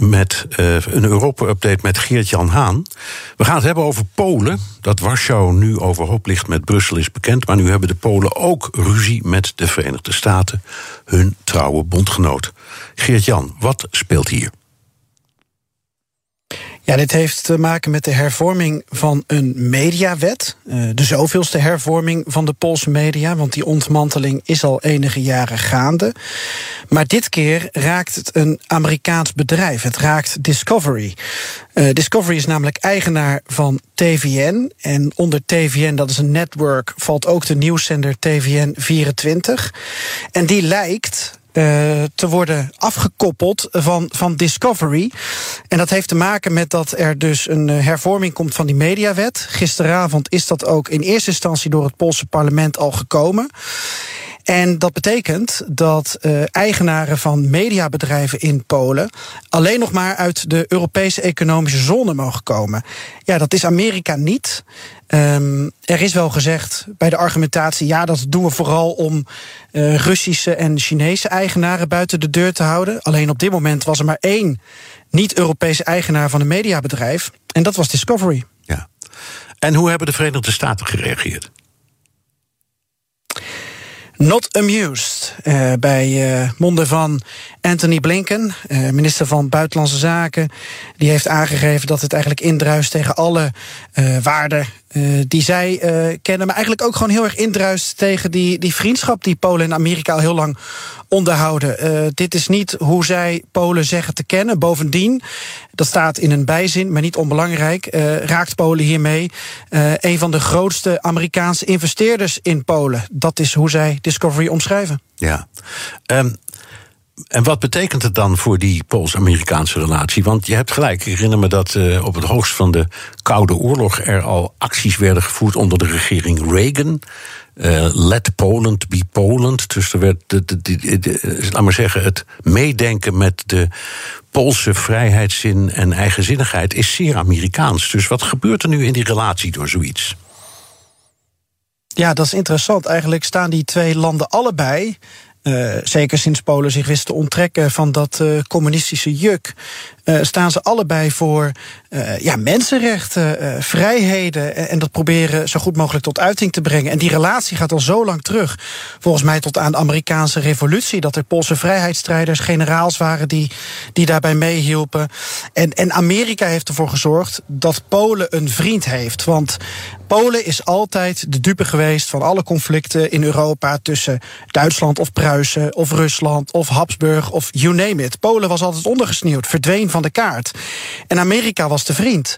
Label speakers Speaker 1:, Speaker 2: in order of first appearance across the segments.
Speaker 1: met uh, een Europa-update met Geert-Jan Haan. We gaan het hebben over Polen. Dat Warschau nu overhoop ligt met Brussel is bekend. Maar nu hebben de Polen ook ruzie met de Verenigde Staten, hun trouwe bondgenoot. Geert-Jan, wat speelt hier?
Speaker 2: Ja, dit heeft te maken met de hervorming van een mediawet. Uh, de zoveelste hervorming van de Poolse media, want die ontmanteling is al enige jaren gaande. Maar dit keer raakt het een Amerikaans bedrijf. Het raakt Discovery. Uh, Discovery is namelijk eigenaar van TVN. En onder TVN, dat is een network, valt ook de nieuwszender TVN 24. En die lijkt uh, te worden afgekoppeld van, van Discovery. En dat heeft te maken met dat er dus een uh, hervorming komt van die mediawet. Gisteravond is dat ook in eerste instantie door het Poolse parlement al gekomen. En dat betekent dat uh, eigenaren van mediabedrijven in Polen alleen nog maar uit de Europese economische zone mogen komen. Ja, dat is Amerika niet. Um, er is wel gezegd bij de argumentatie, ja, dat doen we vooral om uh, Russische en Chinese eigenaren buiten de deur te houden. Alleen op dit moment was er maar één niet-Europese eigenaar van een mediabedrijf. En dat was Discovery.
Speaker 1: Ja. En hoe hebben de Verenigde Staten gereageerd?
Speaker 2: Not amused. Uh, bij uh, monden van Anthony Blinken, uh, minister van Buitenlandse Zaken. Die heeft aangegeven dat het eigenlijk indruist tegen alle waarden uh, die zij uh, kennen, maar eigenlijk ook gewoon heel erg indruist tegen die, die vriendschap die Polen en Amerika al heel lang onderhouden. Uh, dit is niet hoe zij Polen zeggen te kennen. Bovendien, dat staat in een bijzin, maar niet onbelangrijk, raakt Polen hiermee een van de grootste Amerikaanse investeerders in Polen. Dat is hoe zij Discovery omschrijven.
Speaker 1: Ja. Um, en wat betekent het dan voor die Pools-Amerikaanse relatie? Want je hebt gelijk, ik herinner me dat uh, op het hoogst van de Koude Oorlog er al acties werden gevoerd onder de regering Reagan. Uh, let Poland be Poland. Dus er werd, de, de, de, laat maar zeggen, het meedenken met de Poolse vrijheidszin en eigenzinnigheid is zeer Amerikaans. Dus wat gebeurt er nu in die relatie door zoiets?
Speaker 2: Ja, dat is interessant. Eigenlijk staan die twee landen allebei uh, zeker sinds Polen zich wist te onttrekken van dat uh, communistische juk, uh, staan ze allebei voor ja, mensenrechten, vrijheden. En dat proberen zo goed mogelijk tot uiting te brengen. En die relatie gaat al zo lang terug. Volgens mij tot aan de Amerikaanse revolutie. Dat er Poolse vrijheidsstrijders, generaals waren die, die daarbij meehielpen. En, en Amerika heeft ervoor gezorgd dat Polen een vriend heeft. Want Polen is altijd de dupe geweest van alle conflicten in Europa tussen Duitsland of Pruisen of Rusland of Habsburg of you name it. Polen was altijd ondergesneeuwd, verdween van de kaart. En Amerika was de vriend.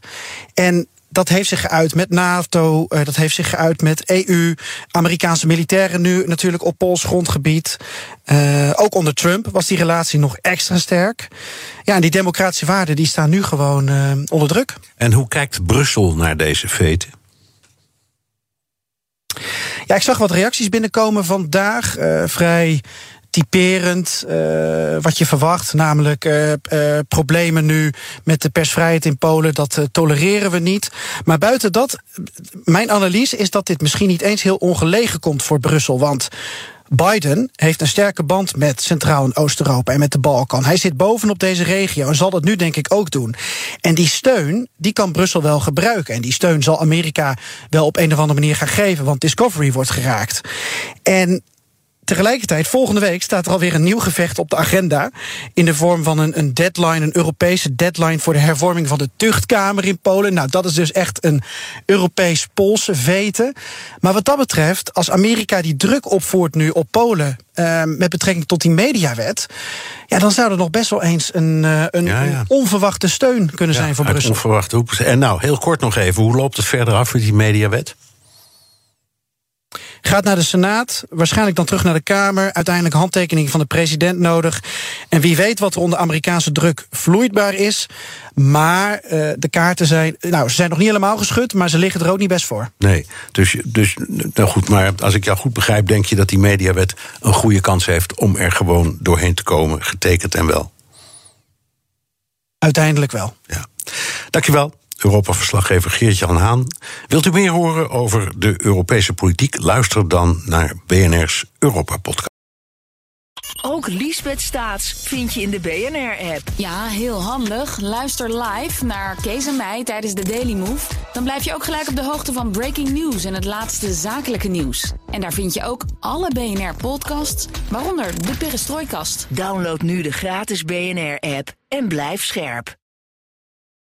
Speaker 2: En dat heeft zich geuit met NATO, uh, dat heeft zich geuit met EU, Amerikaanse militairen nu natuurlijk op Pools grondgebied. Uh, ook onder Trump was die relatie nog extra sterk. Ja, en die democratische waarden die staan nu gewoon uh, onder druk.
Speaker 1: En hoe kijkt Brussel naar deze feten?
Speaker 2: Ja, ik zag wat reacties binnenkomen vandaag. Uh, vrij typerend uh, wat je verwacht. Namelijk uh, uh, problemen nu met de persvrijheid in Polen. Dat tolereren we niet. Maar buiten dat, mijn analyse is dat dit misschien niet eens heel ongelegen komt voor Brussel. Want Biden heeft een sterke band met Centraal- en Oost-Europa en met de Balkan. Hij zit bovenop deze regio en zal dat nu denk ik ook doen. En die steun, die kan Brussel wel gebruiken. En die steun zal Amerika wel op een of andere manier gaan geven, want Discovery wordt geraakt. En tegelijkertijd, volgende week staat er alweer een nieuw gevecht op de agenda. In de vorm van een, een deadline, een Europese deadline voor de hervorming van de tuchtkamer in Polen. Nou, dat is dus echt een Europees-Poolse vete. Maar wat dat betreft, als Amerika die druk opvoert nu op Polen. Uh, met betrekking tot die mediawet. Ja, dan zou er nog best wel eens een, uh, een, ja, ja. een onverwachte steun kunnen ja, zijn voor Brussel.
Speaker 1: Onverwachte hoek. En nou, heel kort nog even, hoe loopt het verder af met die mediawet?
Speaker 2: Gaat naar de Senaat, waarschijnlijk dan terug naar de Kamer. Uiteindelijk handtekening van de president nodig. En wie weet wat er onder Amerikaanse druk vloeidbaar is. Maar uh, de kaarten zijn, nou, ze zijn nog niet helemaal geschud, maar ze liggen er ook niet best voor.
Speaker 1: Nee, dus, dus nou goed, maar als ik jou goed begrijp, denk je dat die mediawet een goede kans heeft om er gewoon doorheen te komen, getekend en wel?
Speaker 2: Uiteindelijk wel.
Speaker 1: Ja. Dankjewel. Europa-verslaggever Geert-Jan Haan. Wilt u meer horen over de Europese politiek? Luister dan naar BNR's Europa-podcast.
Speaker 3: Ook Liesbeth Staats vind je in de BNR-app.
Speaker 4: Ja, heel handig. Luister live naar Kees en mij tijdens de Daily Move. Dan blijf je ook gelijk op de hoogte van breaking news en het laatste zakelijke nieuws. En daar vind je ook alle BNR-podcasts, waaronder de Perestrooikast.
Speaker 3: Download nu de gratis BNR-app en blijf scherp.